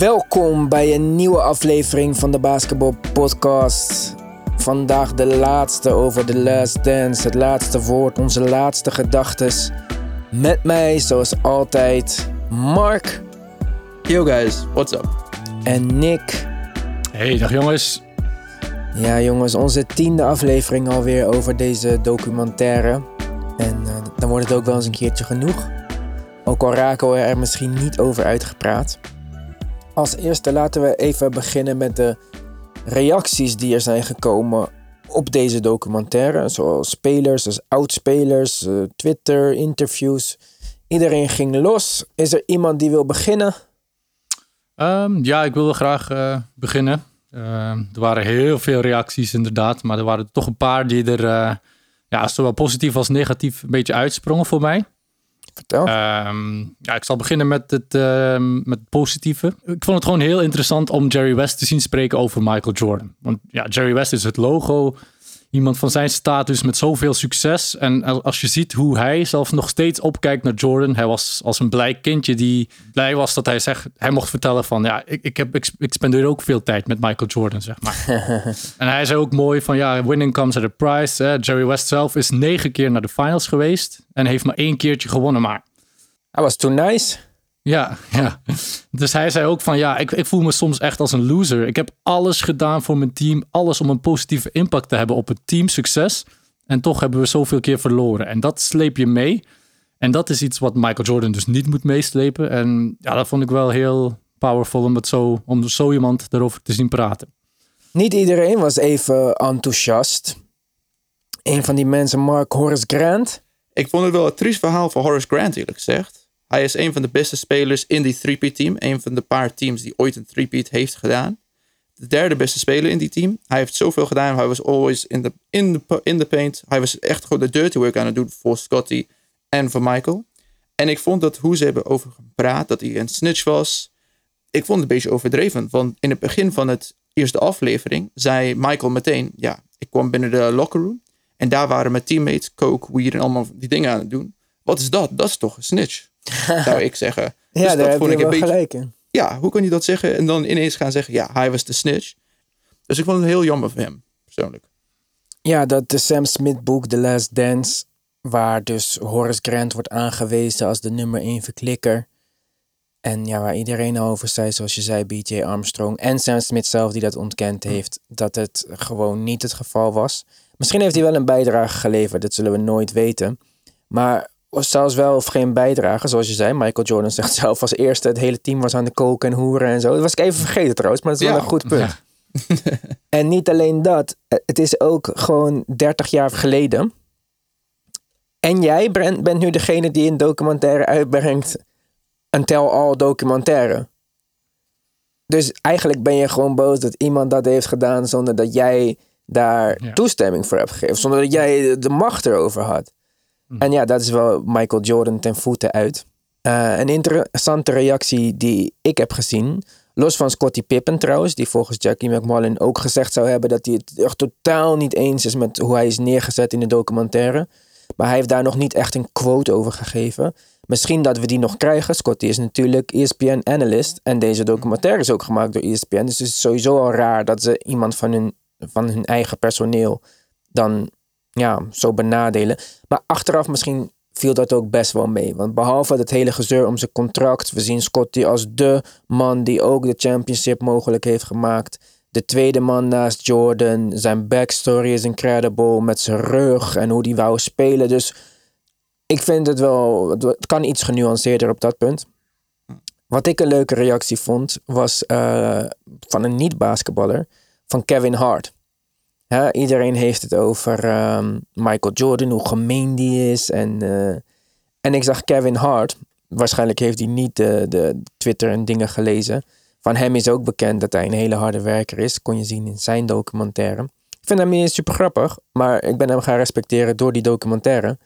Welkom bij een nieuwe aflevering van de Basketball Podcast. Vandaag de laatste over The Last Dance, het laatste woord, onze laatste gedachtes. Met mij, zoals altijd, Mark Yo guys, what's up? en Nick. Hey, dag jongens. Ja, jongens, onze tiende aflevering alweer over deze documentaire. En eh, dan wordt het ook wel eens een keertje genoeg. Ook al raken we er misschien niet over uitgepraat. Als eerste laten we even beginnen met de reacties die er zijn gekomen op deze documentaire. Zoals spelers, als oudspelers, eh, Twitter, interviews. Iedereen ging los. Is er iemand die wil beginnen? Ehm, ja, ik wilde graag eh, beginnen. Ehm, er waren heel veel reacties inderdaad, maar er waren toch een paar die er uh, ja, zowel positief als negatief een beetje uitsprongen voor mij. Ehm, ja, ik zal beginnen met het, ehm, met het positieve. Ik vond het gewoon heel interessant om Jerry West te zien spreken over Michael Jordan. Want ja, Jerry West is het logo. Iemand van zijn status met zoveel succes. En als je ziet hoe hij zelf nog steeds opkijkt naar Jordan. Hij was als een blij kindje die blij was dat hij zegt. Hij mocht vertellen van ja, ik, ik, heb, ik, ik spendeer ook veel tijd met Michael Jordan, zeg maar. en hij zei ook mooi van ja, winning comes at a price. Hè. Jerry West zelf is negen keer naar de finals geweest. En heeft maar één keertje gewonnen, maar... Hij was too nice. Ja, ja. Dus hij zei ook van ja, ik, ik voel me soms echt als een loser. Ik heb alles gedaan voor mijn team. Alles om een positieve impact te hebben op het teamsucces. En toch hebben we zoveel keer verloren. En dat sleep je mee. En dat is iets wat Michael Jordan dus niet moet meeslepen. En ja, dat vond ik wel heel powerful om, het zo, om zo iemand erover te zien praten. Niet iedereen was even enthousiast. Een van die mensen, Mark Horace Grant. Ik vond het wel een triest verhaal voor Horace Grant, eerlijk gezegd. Hij is een van de beste spelers in die 3 team. Een van de paar teams die ooit een 3 heeft gedaan. De derde beste speler in die team. Hij heeft zoveel gedaan. Hij was always in the, in the, in the paint. Hij was echt gewoon de dirty work aan het doen voor Scotty en voor Michael. En ik vond dat hoe ze hebben over gepraat, dat hij een snitch was. Ik vond het een beetje overdreven. Want in het begin van het eerste aflevering zei Michael meteen: Ja, ik kwam binnen de locker room. En daar waren mijn teammates, coke, weed en allemaal die dingen aan het doen. Wat is dat? Dat is toch een snitch? zou ik zeggen. ja, dus daar dat heb vond ik een wel beetje. gelijk in. Ja, hoe kan je dat zeggen en dan ineens gaan zeggen: ja, hij was de snitch. Dus ik vond het heel jammer voor hem, persoonlijk. Ja, dat de Sam Smith boek The Last Dance, waar dus Horace Grant wordt aangewezen als de nummer één verklikker. En ja, waar iedereen over zei, zoals je zei, BJ Armstrong en Sam Smith zelf die dat ontkend heeft, dat het gewoon niet het geval was. Misschien heeft hij wel een bijdrage geleverd, dat zullen we nooit weten. Maar zelfs wel of geen bijdrage, zoals je zei. Michael Jordan zegt zelf als eerste, het hele team was aan de koken en hoeren en zo. Dat was ik even vergeten trouwens, maar dat is wel Ja. een goed punt. En niet alleen dat, het is ook gewoon 30 jaar geleden. En jij Brent, bent nu degene die een documentaire uitbrengt, een tell-all documentaire. Dus eigenlijk ben je gewoon boos dat iemand dat heeft gedaan zonder dat jij daar Ja. toestemming voor hebt gegeven. Zonder dat jij de macht erover had. En ja, dat is wel Michael Jordan ten voeten uit. Eh, een interessante reactie die ik heb gezien. Los van Scottie Pippen trouwens, die volgens Jackie McMullen ook gezegd zou hebben dat hij het echt totaal niet eens is met hoe hij is neergezet in de documentaire. Maar hij heeft daar nog niet echt een quote over gegeven. Misschien dat we die nog krijgen. Scottie is natuurlijk ESPN-analyst. En deze documentaire is ook gemaakt door ESPN. Dus het is sowieso al raar dat ze iemand van hun, van hun eigen personeel dan ja, zo benadelen. Maar achteraf misschien viel dat ook best wel mee. Want behalve het hele gezeur om zijn contract, we zien Scotty als de man die ook de championship mogelijk heeft gemaakt. De tweede man naast Jordan. Zijn backstory is incredible met zijn rug en hoe die wou spelen. Dus ik vind het wel, het kan iets genuanceerder op dat punt. Wat ik een leuke reactie vond, was eh, van een niet-basketballer, van Kevin Hart. Ja, iedereen heeft het over ehm, Michael Jordan, hoe gemeen die is. En, eh, en ik zag Kevin Hart. Waarschijnlijk heeft hij niet de, de Twitter en dingen gelezen. Van hem is ook bekend dat hij een hele harde werker is. Kon je zien in zijn documentaire. Ik vind hem niet super grappig, maar ik ben hem gaan respecteren door die documentaire.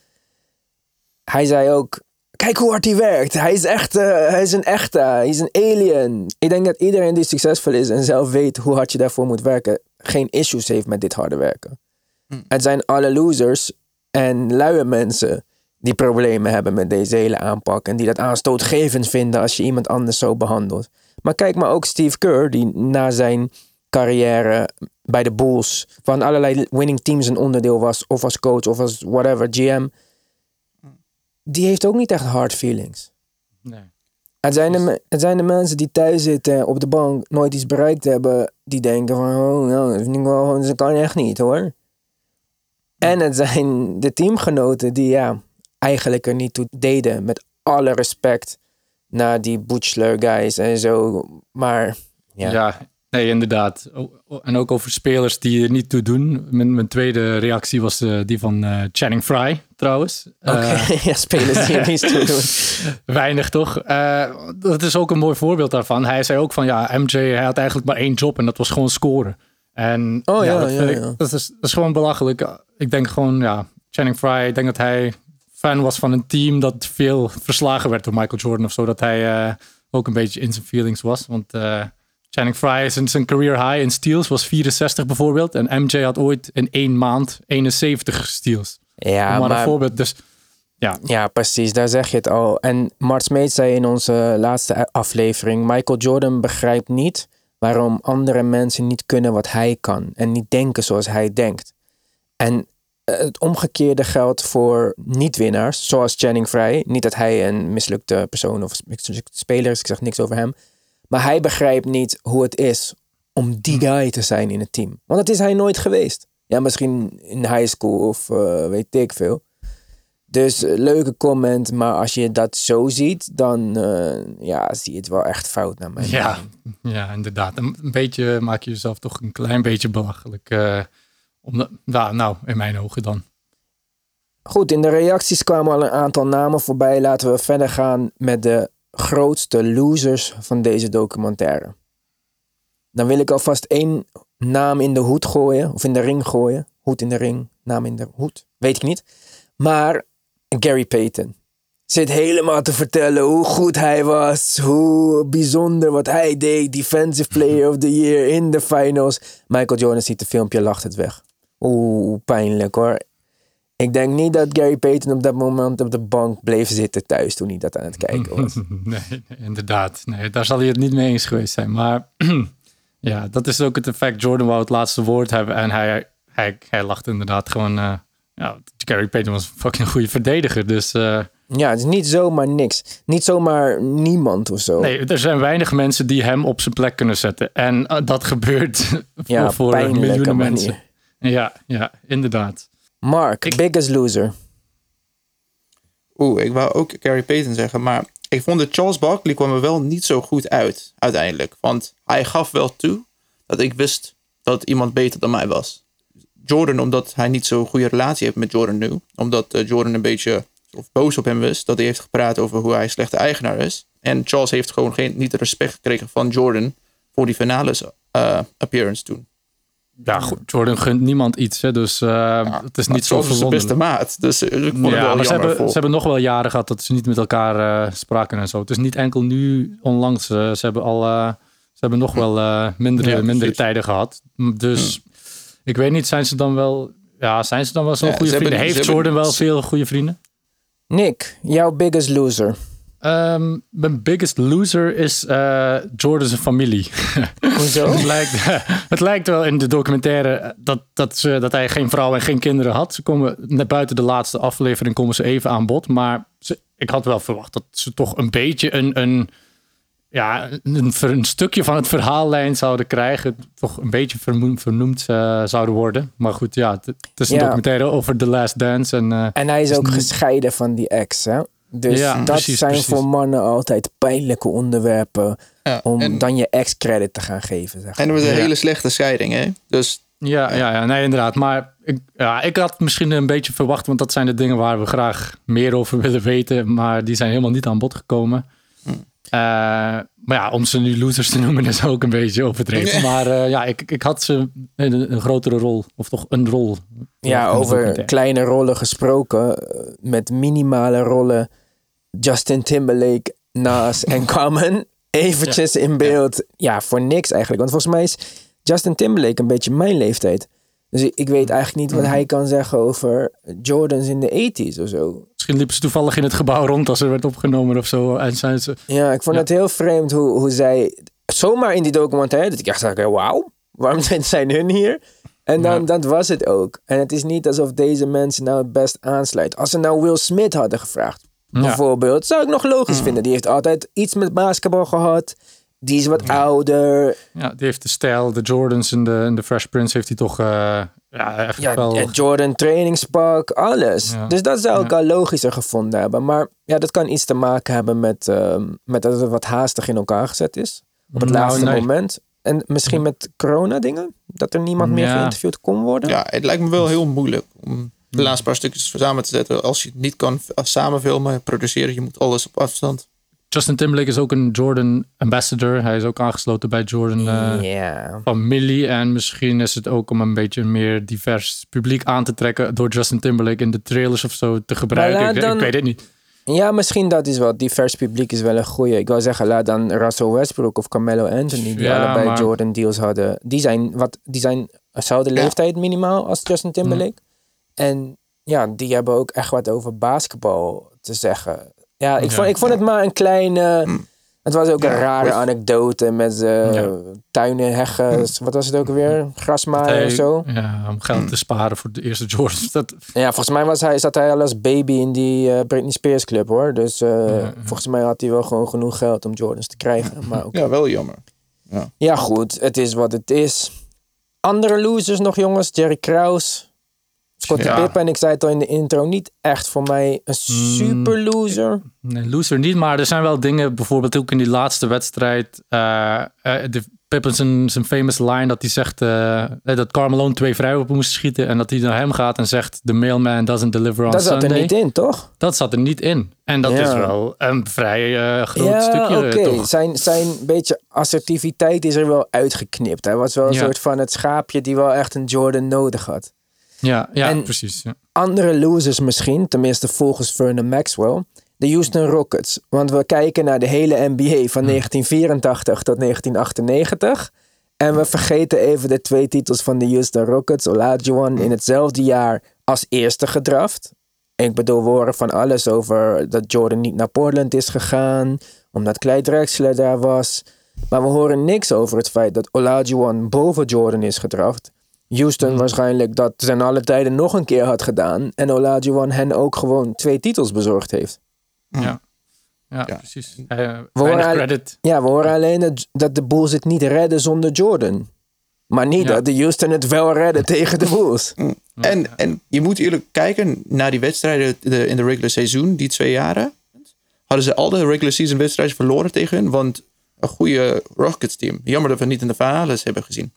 Hij zei ook: Kijk hoe hard hij werkt. Hij is, echt, eh, hij is een echte. Hij is een alien. Ik denk dat iedereen die succesvol is en zelf weet hoe hard je daarvoor moet werken, geen issues heeft met dit harde werken. Het zijn alle losers en luie mensen die problemen hebben met deze hele aanpak. En die dat aanstootgevend vinden als je iemand anders zo behandelt. Maar kijk maar ook Steve Kerr, die na zijn carrière bij de Bulls van allerlei winning teams een onderdeel was, of als coach of als whatever, GM. Die heeft ook niet echt hard feelings. Nee. Het zijn, de, het zijn de mensen die thuis zitten op de bank, nooit iets bereikt hebben, die denken van, oh, nou, dat wel, dat kan echt niet hoor. En het zijn de teamgenoten die ja, eigenlijk er niet toe deden, met alle respect naar die Butchler guys en zo. Maar ja, Ja. Nee, inderdaad. En ook over spelers die er niet toe doen. Mijn, mijn tweede reactie was eh, die van eh, Channing Frye, trouwens. oké, Eh, ja, spelers die er niets toe doen. weinig toch? Dat is ook een mooi voorbeeld daarvan. Hij zei ook van ja, MJ hij had eigenlijk maar één job en dat was gewoon scoren. En Oh, ja, dat, ja, ik- ja. dat, is, dat is gewoon belachelijk. Ik denk gewoon, ja, Channing Frye, ik denk dat hij fan was van een team dat veel verslagen werd door Michael Jordan of zo. Dat hij ook een beetje in zijn feelings was. Want Channing Frye, zijn, zijn career high in steals was 64 bijvoorbeeld. En MJ had ooit in één maand 71 steals. Ja, maar, een maar voorbeeld. Dus ja, Ja, precies, daar zeg je het al. En Mart Smeet zei in onze laatste aflevering: Michael Jordan begrijpt niet waarom andere mensen niet kunnen wat hij kan en niet denken zoals hij denkt. En eh, het omgekeerde geldt voor niet-winnaars, zoals Channing Frye. Niet dat hij een mislukte persoon of mislukte speler is, ik zeg niks over hem. Maar hij begrijpt niet hoe het is om die guy te zijn in het team. Want dat is hij nooit geweest. Ja, misschien in high school of eh, weet ik veel. Dus eh, leuke comment, maar als je dat zo ziet, dan eh, ja, zie je het wel echt fout naar mijn Ja, mening. ja, inderdaad. Een, een beetje maak je jezelf toch een klein beetje belachelijk. omdat, nou, nou, in mijn ogen dan. Goed, in de reacties kwamen al een aantal namen voorbij. Laten we verder gaan met de grootste losers van deze documentaire. Dan wil ik alvast één naam in de hoed gooien, of in de ring gooien. Hoed in de ring, naam in de hoed, weet ik niet. Maar Gary Payton zit helemaal te vertellen hoe goed hij was, hoe bijzonder wat hij deed. Defensive Player of the Year in de finals. Michael Jordan ziet het filmpje, lacht het weg. Oeh, pijnlijk hoor. Ik denk niet dat Gary Payton op dat moment op de bank bleef zitten thuis toen hij dat aan het kijken was. Nee, inderdaad. Nee, daar zal hij het niet mee eens geweest zijn. Maar ja, dat is ook het effect. Jordan wou het laatste woord hebben. En hij, hij, hij lacht inderdaad gewoon. eh, ja, Gary Payton was een fucking goede verdediger. Dus eh, Ja, het is niet zomaar niks. Niet zomaar niemand of zo. nee, er zijn weinig mensen die hem op zijn plek kunnen zetten. En eh, dat gebeurt ja, voor, miljoenen manier. mensen. Ja, ja, inderdaad. Mark, Ik- biggest loser. Oeh, ik wou ook Gary Payton zeggen, maar ik vond dat Charles Barkley kwam er wel niet zo goed uit uiteindelijk. Want hij gaf wel toe dat ik wist dat iemand beter dan mij was. Jordan, omdat hij niet zo'n goede relatie heeft met Jordan nu. Omdat eh, Jordan een beetje of boos op hem is. Dat hij heeft gepraat over hoe hij een slechte eigenaar is. En Charles heeft gewoon geen, niet de respect gekregen van Jordan voor die finales eh, appearance toen. Ja, goed, Jordan gunt niemand iets. Hè, dus eh, het is niet zo is de beste maat. Dus eh, ik vond het Ja, wel maar ze hebben, voor. ze hebben nog wel jaren gehad dat ze niet met elkaar eh, spraken en zo. Het is niet enkel nu onlangs. ze hebben al eh, ze hebben nog wel eh, mindere, Ja, mindere precies. tijden gehad. Dus ik weet niet, zijn ze dan wel... Ja, zijn ze dan wel zo'n Ja, goede vrienden? hebben- Heeft ze hebben- Jordan wel veel goede vrienden? Nick, jouw biggest loser. Ehm, mijn biggest loser is eh Jordan's familie. Hoezo? het, lijkt, het lijkt wel in de documentaire dat, dat, ze, dat hij geen vrouw en geen kinderen had. Ze komen net buiten de laatste aflevering komen ze even aan bod. Maar ze, ik had wel verwacht dat ze toch een beetje een, een, ja, een, een stukje van het verhaallijn zouden krijgen. Toch een beetje vernoemd eh, zouden worden. Maar goed, ja, het, het is een Ja. documentaire over The Last Dance. En, eh, En hij is ook gescheiden van die ex, hè? Dus Ja, dat precies, zijn precies. voor mannen altijd pijnlijke onderwerpen Ja, om en- dan je ex credit te gaan geven. Zeg. En het was een Ja. hele slechte scheiding, hè? Dus Ja, ja, ja, nee, inderdaad. Maar ik, ja, ik had misschien een beetje verwacht, want dat zijn de dingen waar we graag meer over willen weten. Maar die zijn helemaal niet aan bod gekomen. Eh, maar ja, om ze nu losers te noemen is ook een beetje overdreven. Maar eh, ja, ik, ik had ze een, een grotere rol, of toch een rol. Ja, over kleine rollen gesproken. eh, Met minimale rollen. Justin Timberlake, Nas en Common. Eventjes in beeld. Ja, voor niks eigenlijk. Want volgens mij is Justin Timberlake een beetje mijn leeftijd. Dus ik, ik weet eigenlijk niet wat hij kan zeggen over Jordans in de 80s of zo. Misschien liepen ze toevallig in het gebouw rond als er werd opgenomen of zo. En zijn ze. Ja, ik vond Ja. het heel vreemd hoe, hoe zij zomaar in die documentaire, dat ik echt dacht, wauw, waarom zijn, zijn hun hier? En dan, Ja. dat was het ook. En het is niet alsof deze mensen nou het best aansluiten. Als ze nou Will Smith hadden gevraagd, bijvoorbeeld, zou ik nog logisch vinden. Die heeft altijd iets met basketbal gehad. Die is wat ouder. Ja, die heeft de stijl, de Jordans en de, en de Fresh Prince heeft hij toch eh, ja, echt Ja, wel... Jordan trainingspak, alles. Ja. Dus dat zou ik al logischer gevonden hebben. Maar ja, dat kan iets te maken hebben met, ehm, met dat het wat haastig in elkaar gezet is. Op het Nou, laatste nee. moment. En misschien met corona dingen. Dat er niemand meer Ja. geïnterviewd kon worden. Ja, het lijkt me wel heel moeilijk om de laatste paar stukjes samen te zetten. Als je het niet kan f- samen filmen, produceren, je moet alles op afstand. Justin Timberlake is ook een Jordan ambassador. Hij is ook aangesloten bij Jordan eh, Ja. familie. En misschien is het ook om een beetje een meer divers publiek aan te trekken... door Justin Timberlake in de trailers of zo te gebruiken. Ik, dan- ik weet het niet. Ja, misschien dat is wel. Divers publiek is wel een goeie. Ik wou zeggen, laat dan Russell Westbrook of Carmelo Anthony, die Ja, allebei maar- Jordan deals hadden. Die zijn, wat, die zijn dezelfde Ja. leeftijd minimaal als Justin Timberlake. En ja, die hebben ook echt wat over basketbal te zeggen. Ja, ik, Ja. vond, ik vond het maar een kleine... Het was ook een rare West- anekdote met eh Ja. tuinen, heggen. Wat was het ook weer? Grasmaaien Hij- of zo. Ja, om geld te sparen voor de eerste Jordans. Dat, Ja, volgens mij was hij, zat hij al als baby in die eh, Britney Spears club hoor. Dus eh, volgens mij had hij wel gewoon genoeg geld om Jordans te krijgen. Maar. Ja, wel jammer. Ja goed, het is wat het is. Andere losers nog jongens. Jerry Kraus. Scottie Ja. Pippen. En ik zei het al in de intro. Niet echt voor mij een super loser. Nee, loser niet, maar er zijn wel dingen, bijvoorbeeld ook in die laatste wedstrijd, eh, de Pippen zijn, zijn famous line dat hij zegt eh, dat Carmelo twee op moest schieten en dat hij naar hem gaat en zegt the mailman doesn't deliver on Dat zat Sunday. er niet in, toch? Dat zat er niet in. En dat Ja. is wel een vrij groot ja, stukje oké. toch. Zijn, zijn beetje assertiviteit is er wel uitgeknipt. Hij was wel een Ja. soort van het schaapje die wel echt een Jordan nodig had. Ja, ja En- precies. Ja. andere losers misschien, tenminste volgens Vernon Maxwell, de Houston Rockets. Want we kijken naar de hele NBA van 1984 tot 1998. En we vergeten even de twee titels van de Houston Rockets. Olajuwon in hetzelfde jaar als eerste gedraft. Ik bedoel, we horen van alles over dat Jordan niet naar Portland is gegaan. Omdat Clyde Drexler daar was. Maar we horen niks over het feit dat Olajuwon boven Jordan is gedraft. Houston waarschijnlijk dat ten alle tijden nog een keer had gedaan. En Olajuwon hen ook gewoon twee titels bezorgd heeft. Ja. Ja, Ja. precies. Uh, horen weinig al- credit. Ja, we horen alleen dat, dat de Bulls het niet redden zonder Jordan. Maar niet Ja. dat de Houston het wel redden tegen de Bulls. En, en je moet eerlijk kijken naar die wedstrijden de, in de regular seizoen, die twee jaren. Hadden ze al de regular season wedstrijden verloren tegen hun. Want een goede Rockets team. Jammer dat we niet in de finales hebben gezien.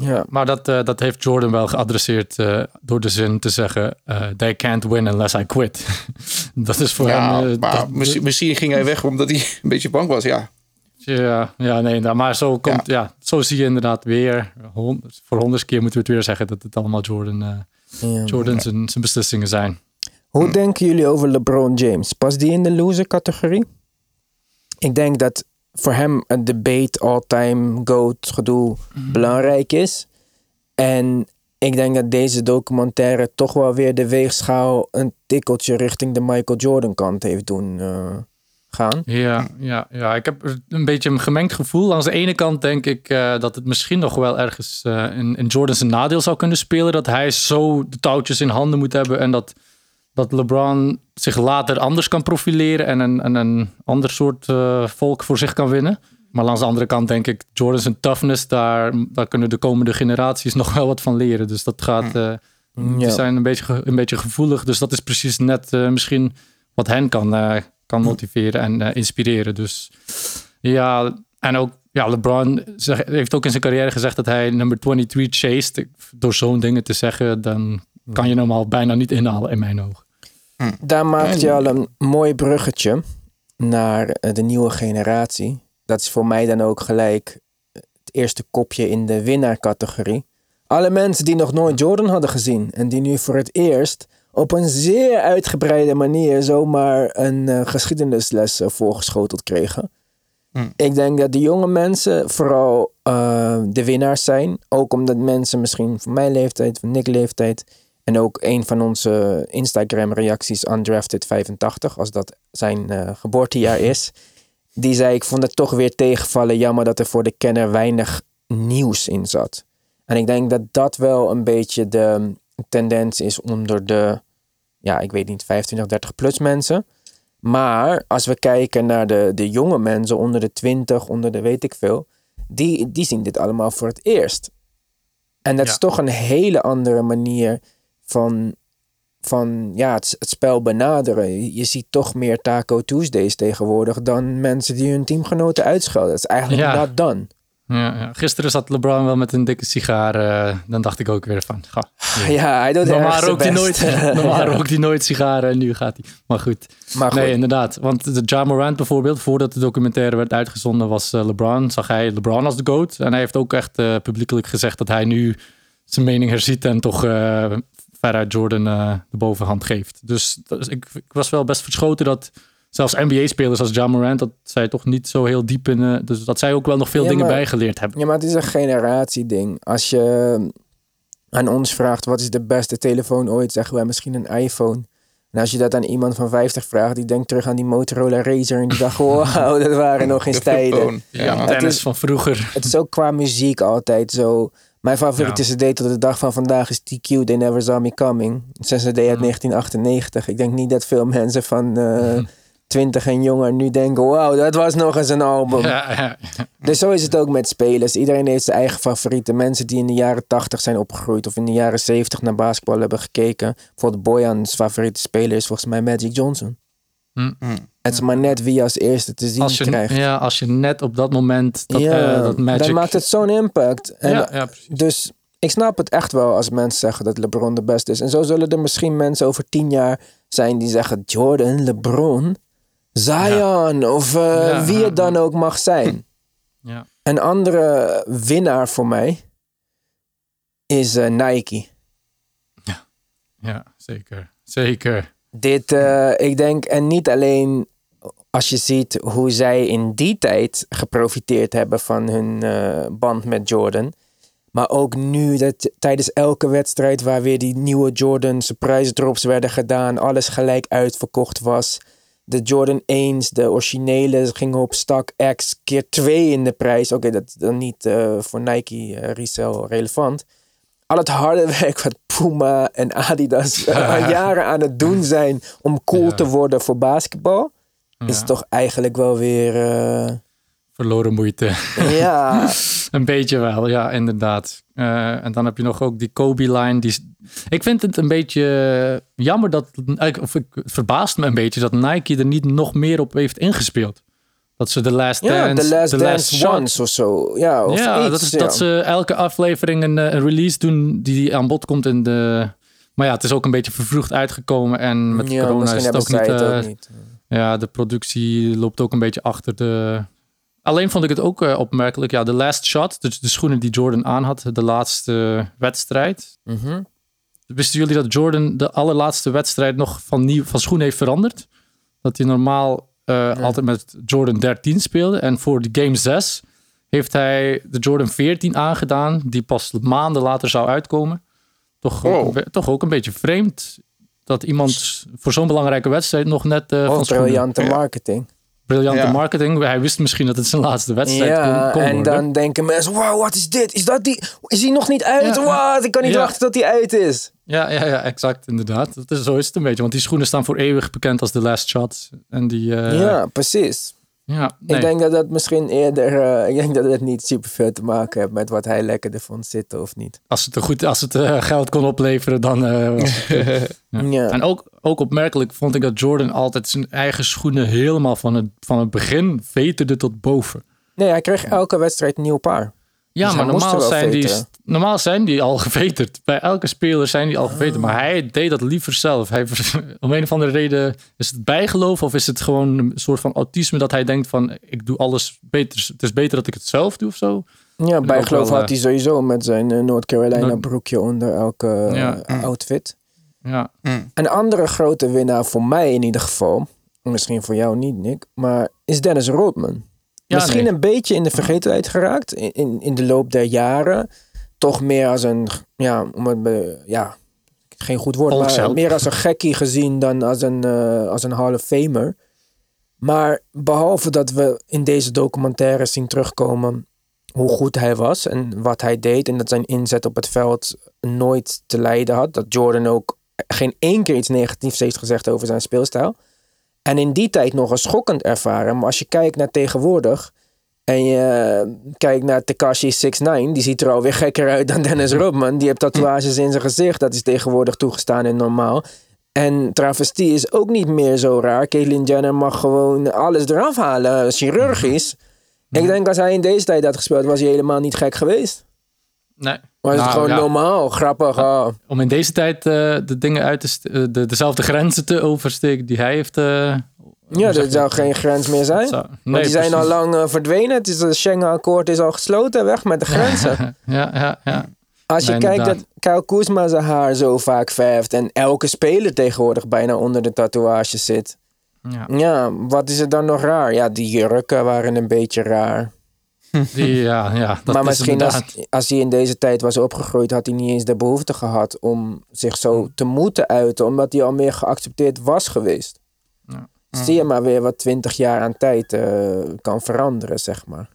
Ja. Maar dat, eh, dat heeft Jordan wel geadresseerd eh, door de zin te zeggen: eh, They can't win unless I quit. dat is voor Ja, hem. eh, maar dat- misschien, misschien ging hij weg omdat hij een beetje bang was. Ja, Ja, ja, nee, nou, maar zo, komt, ja. zo zie je inderdaad weer. voor honderd keer moeten we het weer zeggen dat het allemaal Jordan, eh, Ja. Jordan zijn, zijn beslissingen zijn. Hoe denken jullie over LeBron James? Past die in de loser categorie? Ik denk dat voor hem een debate all-time GOAT gedoe belangrijk is. En ik denk dat deze documentaire toch wel weer de weegschaal een tikkeltje richting de Michael Jordan kant heeft doen eh, gaan. Ja, ja, ja, ik heb een beetje een gemengd gevoel. Aan de ene kant denk ik eh, dat het misschien nog wel ergens eh, in, in Jordan zijn nadeel zou kunnen spelen. Dat hij zo de touwtjes in handen moet hebben en dat, dat LeBron zich later anders kan profileren en een, en een ander soort eh, volk voor zich kan winnen. Maar langs de andere kant denk ik, Jordan zijn toughness, daar, daar kunnen de komende generaties nog wel wat van leren. Dus dat gaat, eh, die Ja. zijn een beetje, een beetje gevoelig. Dus dat is precies net eh, misschien wat hen kan, eh, kan motiveren en eh, inspireren. Dus ja, en ook ja, LeBron zeg, heeft ook in zijn carrière gezegd dat hij nummer 23 chased. Door zo'n dingen te zeggen, dan kan je hem al bijna niet inhalen in mijn ogen. Daar maakt je al een mooi bruggetje naar eh, de nieuwe generatie. Dat is voor mij dan ook gelijk het eerste kopje in de winnaarcategorie. Alle mensen die nog nooit Jordan hadden gezien en die nu voor het eerst op een zeer uitgebreide manier zomaar een eh, geschiedenisles eh, voorgeschoteld kregen. Ik denk dat de jonge mensen vooral eh, de winnaars zijn. Ook omdat mensen misschien van mijn leeftijd, van Nick leeftijd. En ook een van onze Instagram reacties, Undrafted85, als dat zijn eh, geboortejaar is. Die zei, ik vond het toch weer tegenvallen. Jammer dat er voor de kenner weinig nieuws in zat. En ik denk dat dat wel een beetje de tendens is onder de, ja, ik weet niet, 25, 30 plus mensen. Maar als we kijken naar de, de jonge mensen onder de 20, onder de weet ik veel, die, die zien dit allemaal voor het eerst. En dat Ja. is toch een hele andere manier van, van ja, het, het spel benaderen. Je, ziet toch meer Taco Tuesdays tegenwoordig dan mensen die hun teamgenoten uitschelden. Dat is eigenlijk Ja. not done. Ja, ja. Gisteren zat LeBron wel met een dikke sigaar. eh, dan dacht ik ook weer van, ga. Ja, hij doet Normaal rookt hij nooit, normaal rookt hij nooit sigaren en nu gaat hij. Maar goed. Maar goed, Nee, inderdaad. Want de Ja Morant bijvoorbeeld, voordat de documentaire werd uitgezonden, was eh, LeBron, zag hij LeBron als de GOAT. En hij heeft ook echt eh, publiekelijk gezegd dat hij nu zijn mening herziet en toch veruit Jordan eh, de bovenhand geeft. Dus ik, ik was wel best verschoten dat zelfs NBA-spelers als Ja Morant, dat zij toch niet zo heel diep in, eh, dus dat zij ook wel nog veel Ja, dingen maar- bijgeleerd hebben. Ja, maar het is een generatieding. Als je aan ons vraagt wat is de beste telefoon ooit, zeggen wij misschien een iPhone. En als je dat aan iemand van 50 vraagt, die denkt terug aan die Motorola Razr en die dacht, wow, dat waren nog eens tijden. Ja. tennis is- van vroeger. Het is ook qua muziek altijd zo. Mijn favoriete cd tot de dag van vandaag is TQ, They Never Saw Me Coming. Het is een cd uit 1998. Ik denk niet dat veel mensen van eh 20 en jonger nu denken, wauw, dat was nog eens een album. Ja, ja, Dus zo is het ook met spelers. Iedereen heeft zijn eigen favorieten. Mensen die in de jaren 80 zijn opgegroeid of in de jaren 70 naar basketbal hebben gekeken. Bijvoorbeeld Bojan's favoriete speler is volgens mij Magic Johnson. Hm. Het is maar net wie je als eerste te zien Als je, krijgt. ja, als je net op dat moment dat, Ja, eh, dat Magic... dan maakt het zo'n impact. En ja, ja, precies. Dus ik snap het echt wel als mensen zeggen dat LeBron de beste is. En zo zullen er misschien mensen over tien jaar zijn die zeggen: Jordan, LeBron, Zion of eh, Ja. wie het dan ook mag zijn. Ja. Een andere winnaar voor mij is eh, Nike. ja, zeker. Zeker. Dit, eh, ik denk, en niet alleen als je ziet hoe zij in die tijd geprofiteerd hebben van hun eh, band met Jordan. Maar ook nu, dat tijdens elke wedstrijd waar weer die nieuwe Jordan surprise drops werden gedaan, alles gelijk uitverkocht was. De Jordan 1's, de originele, gingen op stak X keer 2 in de prijs. Oké, dat is dan niet eh, voor Nike resale relevant. Al het harde werk wat Puma en Adidas al jaren aan het doen zijn om cool Ja. te worden voor basketbal, is toch eigenlijk wel weer. eh, Verloren moeite. ja, een beetje wel, ja, inderdaad. Eh, en dan heb je nog ook die Kobe-line. Die... Ik vind het een beetje eh, jammer dat... Of ik, het verbaast me een beetje dat Nike er niet nog meer op heeft ingespeeld. Dat ze de Last ja Dance... The Last The Dance Shot- Once of zo. Ja, of ja, iets, dat is ja. dat ze elke aflevering een, eh, een release doen die aan bod komt in de... Maar ja, het is ook een beetje vervroegd uitgekomen. En met ja, corona is het ook niet... zij het ook eh, niet. Ja, de productie loopt ook een beetje achter de. Alleen vond ik het ook eh, opmerkelijk. Ja, de last shot, dus de schoenen die Jordan aan had, de laatste wedstrijd. Mhm. Wisten jullie dat Jordan de allerlaatste wedstrijd nog van, nieuw, van schoen heeft veranderd? Dat hij normaal eh, altijd met Jordan 13 speelde. En voor de game 6 heeft hij de Jordan 14 aangedaan, die pas maanden later zou uitkomen. Toch, ook, toch ook een beetje vreemd dat iemand voor zo'n belangrijke wedstrijd nog net eh Of van schoenen briljante Ja. marketing. Briljante Ja. marketing. Hij wist misschien dat het zijn laatste wedstrijd Ja, kon, kon en worden. dan denken mensen, wow, wat is dit? Is dat die? Is die nog niet uit? Ja. Wat? Ik kan niet wachten tot die uit is. Ja, ja, ja, exact, inderdaad. Dat is, zo is het een beetje. Want die schoenen staan voor eeuwig bekend als de last shot. En die, eh, ja, precies. Ja nee. Ik denk dat dat misschien eerder, eh, ik denk dat het niet superveel te maken heeft met wat hij lekkerder vond zitten of niet. als het, er goed, als het eh, geld kon opleveren, dan eh, was het... Ja. Ja. En ook, ook opmerkelijk vond ik dat Jordan altijd zijn eigen schoenen helemaal van het, van het begin veterde tot boven. Nee, hij kreeg elke wedstrijd een nieuw paar. Ja, Dus maar normaal zijn, die, normaal zijn die al geveterd. Bij elke speler zijn die al Oh. geveterd. Maar hij deed dat liever zelf. Hij, om een of andere reden is het bijgeloof of is het gewoon een soort van autisme dat hij denkt van ik doe alles beter. Het is beter dat ik het zelf doe of zo. Ja, bijgeloof wel, had eh, hij sowieso met zijn eh, North Carolina broekje onder elke eh, Ja. outfit. Ja, Een andere grote winnaar voor mij in ieder geval, misschien voor jou niet Nick, maar is Dennis Rodman. Ja, Misschien nee. een beetje in de vergetelheid geraakt in, in, in de loop der jaren. Toch meer als een, ja, om het, ja geen goed woord, maar meer als een gekkie gezien dan als een, eh, als een Hall of Famer. Maar behalve dat we in deze documentaire zien terugkomen hoe goed hij was en wat hij deed en dat zijn inzet op het veld nooit te lijden had. Dat Jordan ook geen één keer iets negatiefs heeft gezegd over zijn speelstijl. En in die tijd nog eens schokkend ervaren. Maar als je kijkt naar tegenwoordig en je kijkt naar Tekashi 69, die ziet er alweer gekker uit dan Dennis Rodman. Die heeft tatoeages in zijn gezicht. Dat is tegenwoordig toegestaan en normaal. En travestie is ook niet meer zo raar. Caitlyn Jenner mag gewoon alles eraf halen, chirurgisch. Ik denk als hij in deze tijd had gespeeld, was hij helemaal niet gek geweest. Nee. Maar is het Nou, gewoon ja. normaal, grappig. ah. Om in deze tijd eh, de dingen uit te eh, de, dezelfde grenzen te oversteken die hij heeft. eh, Ja, er je zou dat? geen grens meer zijn. Zou- Want die zijn al lang verdwenen. Het, is, het Schengen-akkoord is al gesloten. Weg met de grenzen. Ja, ja, ja. Als je Nee, kijkt inderdaad. dat Kyle Kuzma zijn haar zo vaak verft... en elke speler tegenwoordig bijna onder de tatoeages zit. ja. Ja, wat is er dan nog raar? Ja, die jurken waren een beetje raar. Die, ja, ja dat maar is misschien inderdaad. als, als hij in deze tijd was opgegroeid... had hij niet eens de behoefte gehad om zich zo te moeten uiten... omdat hij al meer geaccepteerd was geweest. Ja. Zie je maar weer wat twintig jaar aan tijd eh, kan veranderen, zeg maar.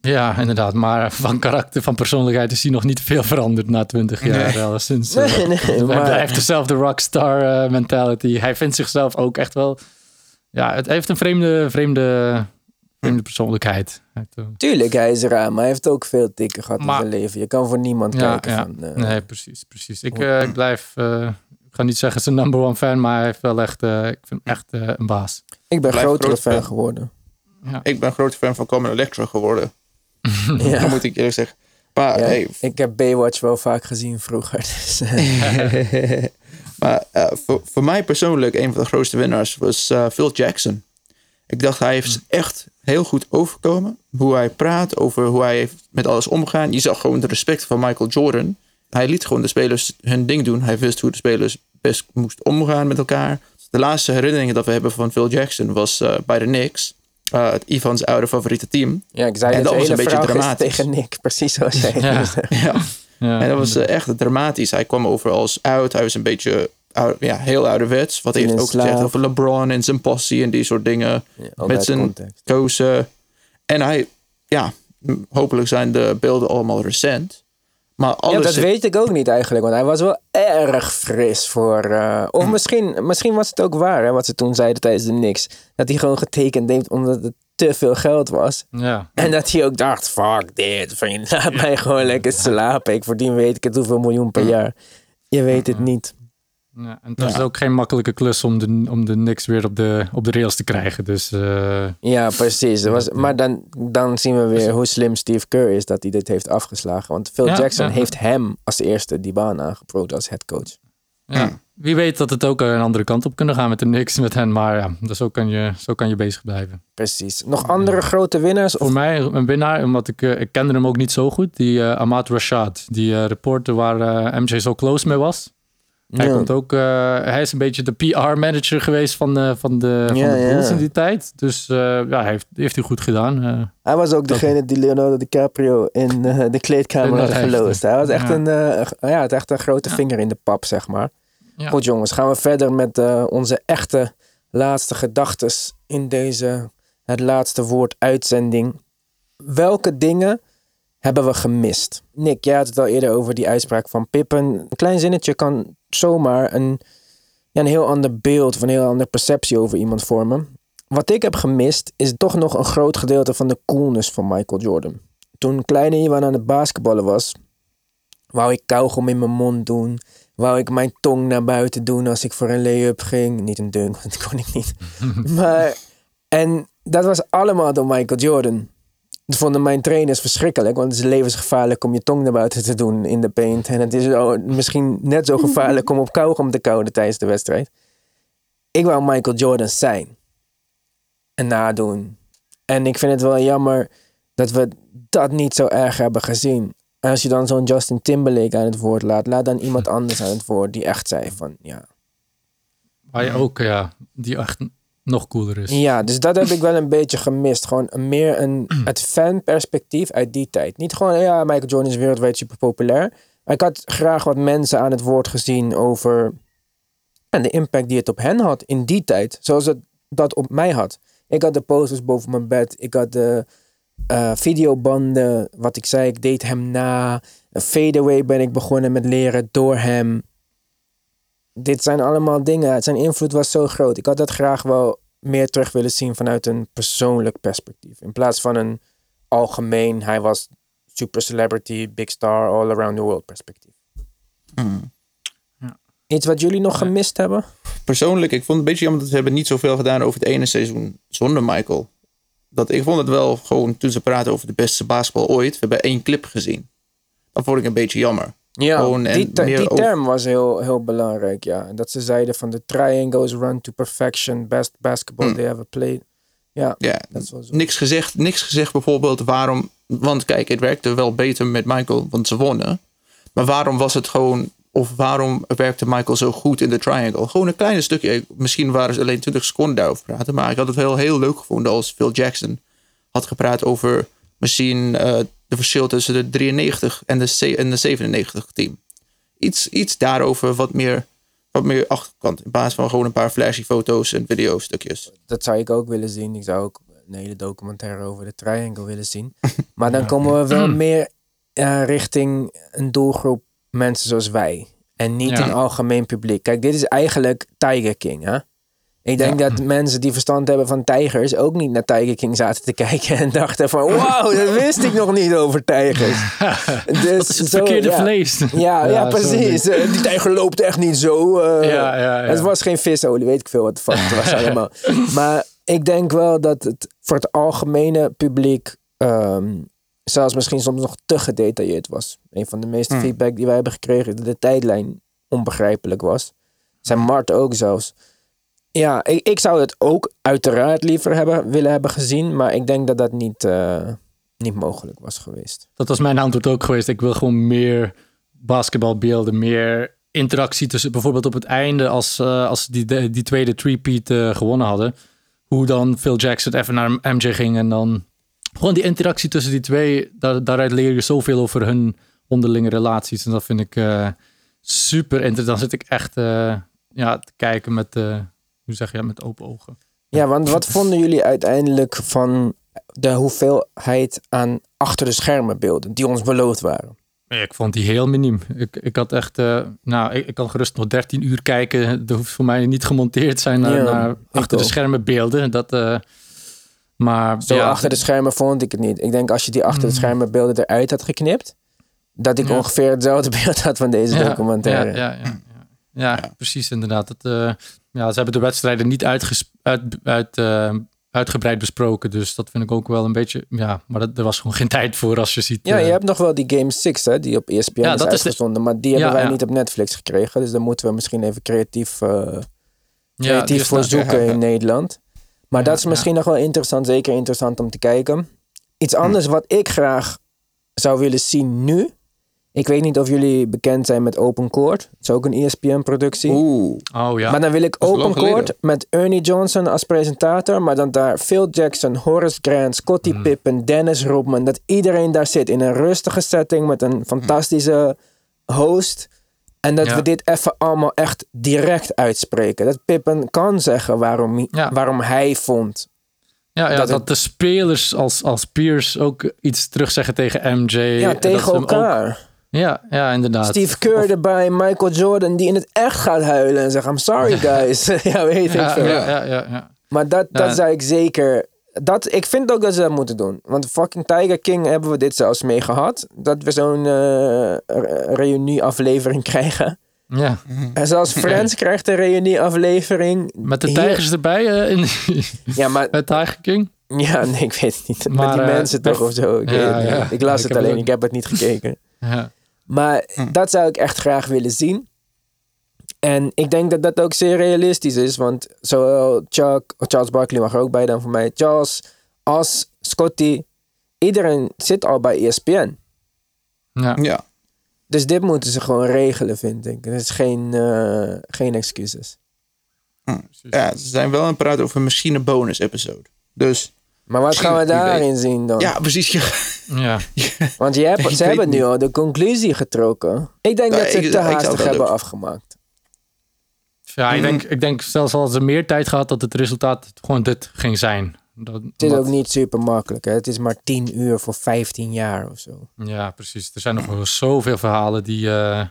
Ja, inderdaad. Maar van karakter, van persoonlijkheid is hij nog niet veel veranderd na 20 jaar. Nee. Sinds, eh, Nee, nee, hij maar- blijft dezelfde rockstar eh, mentality. Hij vindt zichzelf ook echt wel... Ja, het heeft een vreemde, vreemde, vreemde persoonlijkheid. Tuurlijk, hij is raar, maar hij heeft ook veel tikken gehad Maar- in zijn leven. Je kan voor niemand Ja, kijken ja. van... eh, Nee, precies, precies. Ik, eh, ik blijf... eh, ik ga niet zeggen zijn number one fan, maar hij heeft wel echt... eh, ik vind hem echt eh, een baas. Ik ben grotere groot fan fan. geworden. Ik ben een grote fan van Common Electro geworden. Ja. Dat moet ik eerlijk zeggen. Maar, Ja, hey, Ik heb Baywatch wel vaak gezien vroeger. Dus, eh, maar eh, voor, voor mij persoonlijk, een van de grootste winnaars was eh, Phil Jackson. Ik dacht, hij heeft echt heel goed overkomen. Hoe hij praat, over hoe hij heeft met alles omgaan. Je zag gewoon de respect van Michael Jordan. Hij liet gewoon de spelers hun ding doen. Hij wist hoe de spelers best moesten omgaan met elkaar. De laatste herinneringen dat we hebben van Phil Jackson was eh, bij de Knicks. Eh, het Ivans oude favoriete team. ja, ik zei En het dat was een beetje dramatisch. tegen Nick, precies zoals jij Ja. Ja. Ja, En dat was eh, echt dramatisch. Hij kwam over als oud. Hij was een beetje oude- ja, heel ouderwets. Wat hij heeft ook gezegd over LeBron en zijn passie en die soort dingen. Ja, met zijn kozen. En hij, ja, hopelijk zijn de beelden allemaal recent. Maar Ja, alles dat zit- weet ik ook niet eigenlijk. Want hij was wel erg fris voor... eh, of Hm. misschien, misschien was het ook waar, hè, wat ze toen zeiden tijdens de Knicks. Dat hij gewoon getekend heeft omdat het te veel geld was. ja. En dat hij ook dacht, fuck dit, vriend. Laat mij gewoon lekker slapen. Ik verdien weet ik het hoeveel miljoen per jaar. Je weet het niet. Ja, en het was ook geen makkelijke klus om de, om de Knicks weer op de, op de rails te krijgen. Dus eh, Ja, precies. Dat was, maar dan, dan zien we weer hoe slim Steve Kerr is dat hij dit heeft afgeslagen. Want Phil Ja, Jackson ja. heeft hem als eerste die baan aangeproot als headcoach. ja. wie weet dat het ook een andere kant op kunnen gaan met de Knicks met hen. Maar ja, dus zo, kan je, zo kan je bezig blijven. Precies. Nog andere grote winnaars? Of, Voor mij een winnaar, omdat ik, eh, ik kende hem ook niet zo goed. Die eh Ahmad Rashad, die reporter waar MJ zo close mee was. Hij, Ja. komt ook, eh, hij is een beetje de PR-manager geweest van de, van de, van Ja, de Bulls ja. in die tijd. Dus eh, ja, hij heeft, heeft hij goed gedaan. eh. Hij was ook degene die Leonardo DiCaprio in eh, de kleedkamer had geloosd. Hij was echt, Ja. een, eh, ja, had echt een grote vinger in de pap, zeg maar. Ja. Goed jongens, gaan we verder met eh, onze echte laatste gedachtes in deze het laatste woord uitzending. Welke dingen hebben we gemist? Nick, jij had het al eerder over die uitspraak van Pippen. Een klein zinnetje kan zomaar een, ja, een heel ander beeld of een heel andere perceptie over iemand vormen. Wat ik heb gemist is toch nog een groot gedeelte van de coolness van Michael Jordan. Toen kleine Iwan aan het basketballen was, wou ik kauwgom in mijn mond doen. Wou ik mijn tong naar buiten doen als ik voor een lay-up ging. Niet een dunk, want dat kon ik niet. maar, en dat was allemaal door Michael Jordan. Vonden mijn trainers verschrikkelijk, want het is levensgevaarlijk om je tong naar buiten te doen in de paint. En het is misschien net zo gevaarlijk om op kauwgom te kauwen tijdens de wedstrijd. Ik wou Michael Jordan zijn. En nadoen. En ik vind het wel jammer dat we dat niet zo erg hebben gezien. En als je dan zo'n Justin Timberlake aan het woord laat, laat dan iemand anders aan het woord die echt zei van ja. Waar je ook, ja, die echt nog cooler is. Ja, dus dat heb ik wel een beetje gemist. Gewoon meer een, het fanperspectief uit die tijd. Niet gewoon, ja, Michael Jordan is wereldwijd super populair. Maar ik had graag wat mensen aan het woord gezien over en de impact die het op hen had in die tijd. Zoals het dat op mij had. Ik had de posters boven mijn bed. Ik had de eh, videobanden. Wat ik zei, ik deed hem na. Fadeaway ben ik begonnen met leren door hem. Dit zijn allemaal dingen. Zijn invloed was zo groot. Ik had dat graag wel meer terug willen zien vanuit een persoonlijk perspectief. In plaats van een algemeen, hij was super celebrity, big star, all around the world perspectief. Hmm. Iets wat jullie nog gemist hebben? Persoonlijk, ik vond het een beetje jammer dat ze hebben niet zoveel gedaan over het ene seizoen zonder Michael. Dat, ik vond het wel gewoon, toen ze praten over de beste basketbal ooit, we hebben één clip gezien. Dat vond ik een beetje jammer. Ja, en die, die term was heel, heel belangrijk, ja. Dat ze zeiden van de triangles run to perfection, best basketball Hmm. they ever played. Ja, Ja, dat is wel zo. niks gezegd, niks gezegd bijvoorbeeld waarom. Want kijk, het werkte wel beter met Michael, want ze wonnen. Maar waarom was het gewoon. Of waarom werkte Michael zo goed in de triangle? Gewoon een klein stukje. Misschien waren ze alleen 20 seconden daarover praten. Maar ik had het heel, heel leuk gevonden als Phil Jackson had gepraat over misschien eh, de verschil tussen de 93 en de, en de 97 team. Iets, iets daarover wat meer, wat meer achterkant. In plaats van gewoon een paar flashy foto's en videostukjes. Dat zou ik ook willen zien. Ik zou ook een hele documentaire over de triangle willen zien. Maar dan komen we wel meer eh, richting een doelgroep mensen zoals wij. En niet Ja. een algemeen publiek. Kijk, dit is eigenlijk Tiger King, hè? Ik denk dat mensen die verstand hebben van tijgers ook niet naar Tiger King zaten te kijken en dachten van wauw, dat wist ik nog niet over tijgers. Dus Dat is het zo, verkeerde ja. vlees. Ja, ja, precies. Die tijger loopt echt niet zo. eh. Ja, ja, ja. Het was geen visolie, weet ik veel wat de fuck het was allemaal. Maar ik denk wel dat het voor het algemene publiek ehm, zelfs misschien soms nog te gedetailleerd was. Een van de meeste Hmm. feedback die wij hebben gekregen, dat de tijdlijn onbegrijpelijk was. Zijn Mart ook zelfs. Ja, ik, ik zou het ook uiteraard liever hebben, willen hebben gezien, maar ik denk dat dat niet, eh, niet mogelijk was geweest. Dat was mijn antwoord ook geweest. Ik wil gewoon meer basketbalbeelden, meer interactie tussen bijvoorbeeld op het einde als, eh, als die, die tweede three-peat eh, gewonnen hadden. Hoe dan Phil Jackson even naar MJ ging en dan gewoon die interactie tussen die twee. Daar, daaruit leer je zoveel over hun onderlinge relaties. En dat vind ik eh, super interessant. Dan zit ik echt ja, te kijken met, hoe zeg je, dat, met open ogen. Ja, want wat vonden jullie uiteindelijk van de hoeveelheid aan achter de schermen beelden die ons beloofd waren? Nee, Ik vond die heel miniem. Ik, ik had echt, eh, nou, ik, ik kan gerust nog 13 uur kijken. Dat hoeft voor mij niet gemonteerd te zijn naar, Ja, naar achter de schermen beelden. Dat, eh, maar Zo ja, achter de schermen vond ik het niet. Ik denk als je die achter de schermen beelden eruit had geknipt, dat ik Ja. ongeveer hetzelfde beeld had van deze documentaire. Ja, ja, ja, ja. Ja, precies inderdaad. Het, eh, ja, ze hebben de wedstrijden niet uit, uit, eh, uitgebreid besproken. Dus dat vind ik ook wel een beetje... Ja, maar dat, er was gewoon geen tijd voor als je ziet... Ja, eh, je hebt nog wel die Game 6 hè, die op ESPN Ja, is dat is de- maar die hebben Ja, wij ja. niet op Netflix gekregen. Dus daar moeten we misschien even creatief, eh, creatief is voor nou- zoeken in Nederland. Maar dat is misschien nog wel interessant, zeker interessant om te kijken. Iets anders wat ik graag zou willen zien nu. Ik weet niet of jullie bekend zijn met Open Court. Het is ook een ESPN-productie. Oeh. Oh ja. Maar dan wil ik Open. Court met Ernie Johnson als presentator. Maar dan daar Phil Jackson, Horace Grant, Scottie Hmm. Pippen, Dennis Rodman. Dat iedereen daar zit in een rustige setting met een fantastische host. En dat Ja. we dit even allemaal echt direct uitspreken. Dat Pippen kan zeggen waarom, Ja. waarom hij vond. Ja, ja dat dat, het- de spelers als, als peers ook iets terugzeggen tegen MJ. Ja, tegen ze hem ook- elkaar. Ja, ja, inderdaad. Steve Kerr erbij, Michael Jordan, die in het echt gaat huilen en zegt: I'm sorry guys. ja, weet ik veel. ja, ja. Maar dat, dat zou ik zeker. Dat, ik vind ook dat ze dat moeten doen. Want fucking Tiger King hebben we dit zelfs mee gehad. Dat we zo'n re- reunie-aflevering krijgen. ja. En zelfs Friends krijgt een reunie-aflevering. Met de Hier- tijgers erbij eh, in, Ja, maar. met Tiger King. Ja, nee, ik weet het niet. Met Maar, die eh, mensen toch of zo. Ik, Ja, ik las het alleen, ik heb het niet gekeken. Ja. Maar dat zou ik echt graag willen zien. En ik denk dat dat ook zeer realistisch is. Want zowel Chuck, Charles Barkley mag er ook bij dan voor mij. Charles als Scotty. Iedereen zit al bij ESPN. Ja. Ja. Dus dit moeten ze gewoon regelen, vind ik. Er is geen, eh, geen excuses. ja, ze zijn wel aan het praten over een misschien een bonus episode. Dus Maar wat gaan we daarin zien dan? ja, precies. Ja. ja. Want je hebt, ze hebben nu al de conclusie getrokken. Ik denk Nou, dat ze het te haastig hebben afgemaakt. Ja, ik denk, ik denk zelfs als ze meer tijd gehad, dat het resultaat gewoon dit ging zijn. Dat, Het is wat- ook niet super makkelijk. Hè? Het is maar 10 uur voor 15 jaar of zo. Ja, precies. Er zijn nog zoveel verhalen die, eh,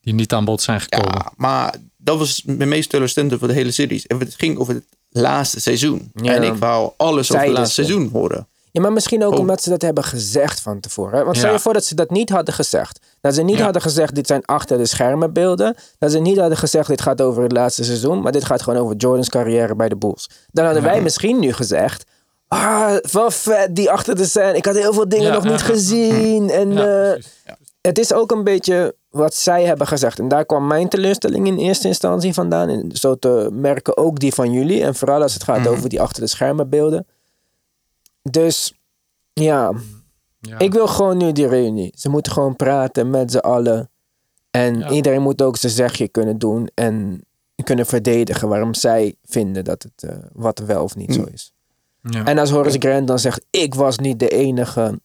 die niet aan bod zijn gekomen. Ja, maar dat was mijn meest teleurstellende voor de hele series. En het ging over het laatste seizoen. Ja. En ik wou alles over het laatste ze. seizoen horen. Ja, maar misschien ook Oh. omdat ze dat hebben gezegd van tevoren. Hè? Want stel Ja. je voor dat ze dat niet hadden gezegd. Dat ze niet Ja. hadden gezegd, dit zijn achter de schermen beelden. Dat ze niet hadden gezegd, dit gaat over het laatste seizoen. Maar dit gaat gewoon over Jordans carrière bij de Bulls. Dan hadden wij misschien nu gezegd... Ah, wel vet, die achter de scène. Ik had heel veel dingen Ja, nog ja, niet gezien. En Ja, eh, het is ook een beetje wat zij hebben gezegd. En daar kwam mijn teleurstelling in eerste instantie vandaan. En zo te merken ook die van jullie. En vooral als het gaat Mhm. over die achter de schermen beelden. Dus ja, Ja. ik wil gewoon nu die reunie. Ze moeten gewoon praten met z'n allen. En Ja. iedereen moet ook zijn zegje kunnen doen. En kunnen verdedigen waarom zij vinden dat het eh, wat wel of niet zo is. Ja. En als Horace Grant dan zegt, ik was niet de enige.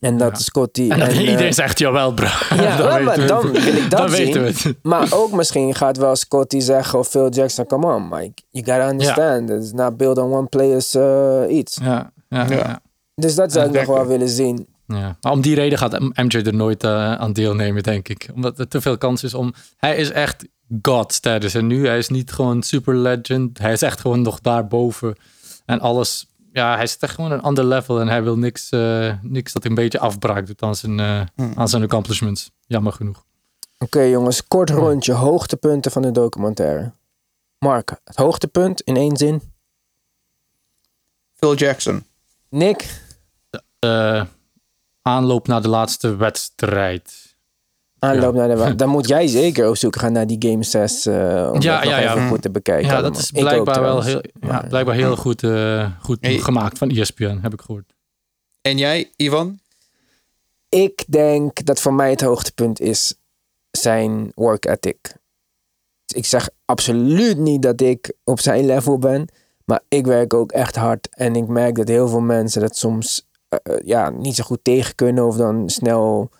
En dat Ja. Scotty. En dat en, eh, iedereen zegt, jawel bro. ja, dan maar we dan het. wil ik dat Dan zien. weten we het. Maar ook misschien gaat wel Scotty zeggen of Phil Jackson, come on Mike, you gotta understand. It's not build on one player's uh, iets. Ja, ja, Ja. ja. Dus dat zou ik nog wel willen zien. Ja, maar om die reden gaat MJ er nooit eh, aan deelnemen, denk ik. Omdat er te veel kans is om... Hij is echt God status. En nu, hij is niet gewoon super legend. Hij is echt gewoon nog daarboven. En alles... Ja, hij zit echt gewoon een ander level. En hij wil niks, eh, niks dat een beetje afbraak doet aan zijn, eh, aan zijn accomplishments. Jammer genoeg. Oké jongens, kort rondje, hoogtepunten van de documentaire. Mark, het hoogtepunt in één zin. Phil Jackson. Nick, Eh, aanloop naar de laatste wedstrijd. Aanloop naar de... Dan moet jij zeker op zoek gaan naar die Game 6. eh om Ja, dat nog ja, ja. even goed te bekijken. Ja, allemaal. dat is blijkbaar wel heel, ja, blijkbaar heel goed, eh, goed Hey. gemaakt van ESPN, heb ik gehoord. En jij, Ivan? Ik denk dat voor mij het hoogtepunt is zijn work ethic. Ik zeg absoluut niet dat ik op zijn level ben. Maar ik werk ook echt hard. En ik merk dat heel veel mensen dat soms eh, ja, niet zo goed tegen kunnen. Of dan snel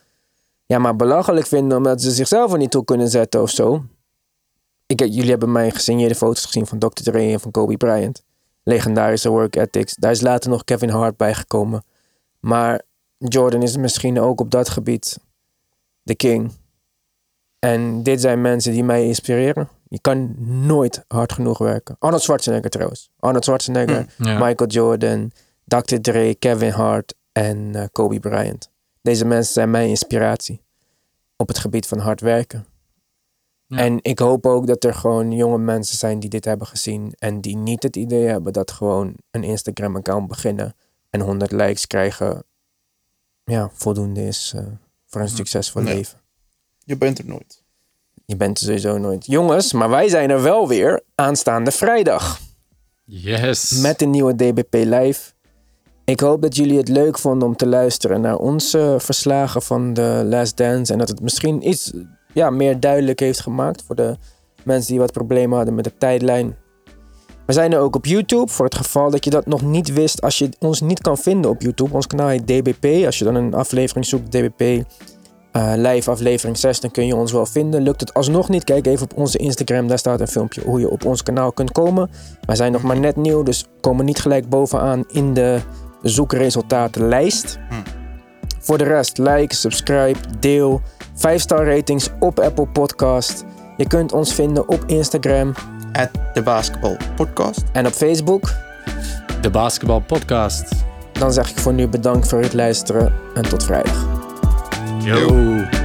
ja, maar belachelijk vinden omdat ze zichzelf er niet toe kunnen zetten of zo. Ik, jullie hebben mijn gesigneerde foto's gezien van Dr. Dre en van Kobe Bryant. Legendarische work ethics. Daar is later nog Kevin Hart bij gekomen. Maar Jordan is misschien ook op dat gebied de king. En dit zijn mensen die mij inspireren. Je kan nooit hard genoeg werken. Arnold Schwarzenegger trouwens. Arnold Schwarzenegger, Ja. Michael Jordan, Dr. Dre, Kevin Hart en eh, Kobe Bryant. Deze mensen zijn mijn inspiratie op het gebied van hard werken. Ja. En ik hoop ook dat er gewoon jonge mensen zijn die dit hebben gezien en die niet het idee hebben dat gewoon een Instagram-account beginnen en 100 likes krijgen, ja, voldoende is eh, voor een succesvol Nee. leven. Je bent er nooit. Je bent er sowieso nooit. Jongens, maar wij zijn er wel weer aanstaande vrijdag Yes. met een nieuwe DBP Live. Ik hoop dat jullie het leuk vonden om te luisteren naar onze verslagen van de Last Dance. En dat het misschien iets ja, meer duidelijk heeft gemaakt voor de mensen die wat problemen hadden met de tijdlijn. We zijn er ook op YouTube, voor het geval dat je dat nog niet wist. Als je ons niet kan vinden op YouTube, ons kanaal heet DBP. Als je dan een aflevering zoekt, DBP eh, live aflevering 6, dan kun je ons wel vinden. Lukt het alsnog niet, kijk even op onze Instagram. Daar staat een filmpje hoe je op ons kanaal kunt komen. Wij zijn nog maar net nieuw, dus komen niet gelijk bovenaan in de zoekresultatenlijst. Voor de rest, like, subscribe, deel. 5-star ratings op Apple Podcast. Je kunt ons vinden op Instagram At de Basketball Podcast. en op Facebook. De Basketbal Podcast. Dan zeg ik voor nu bedankt voor het luisteren en tot vrijdag. Yo.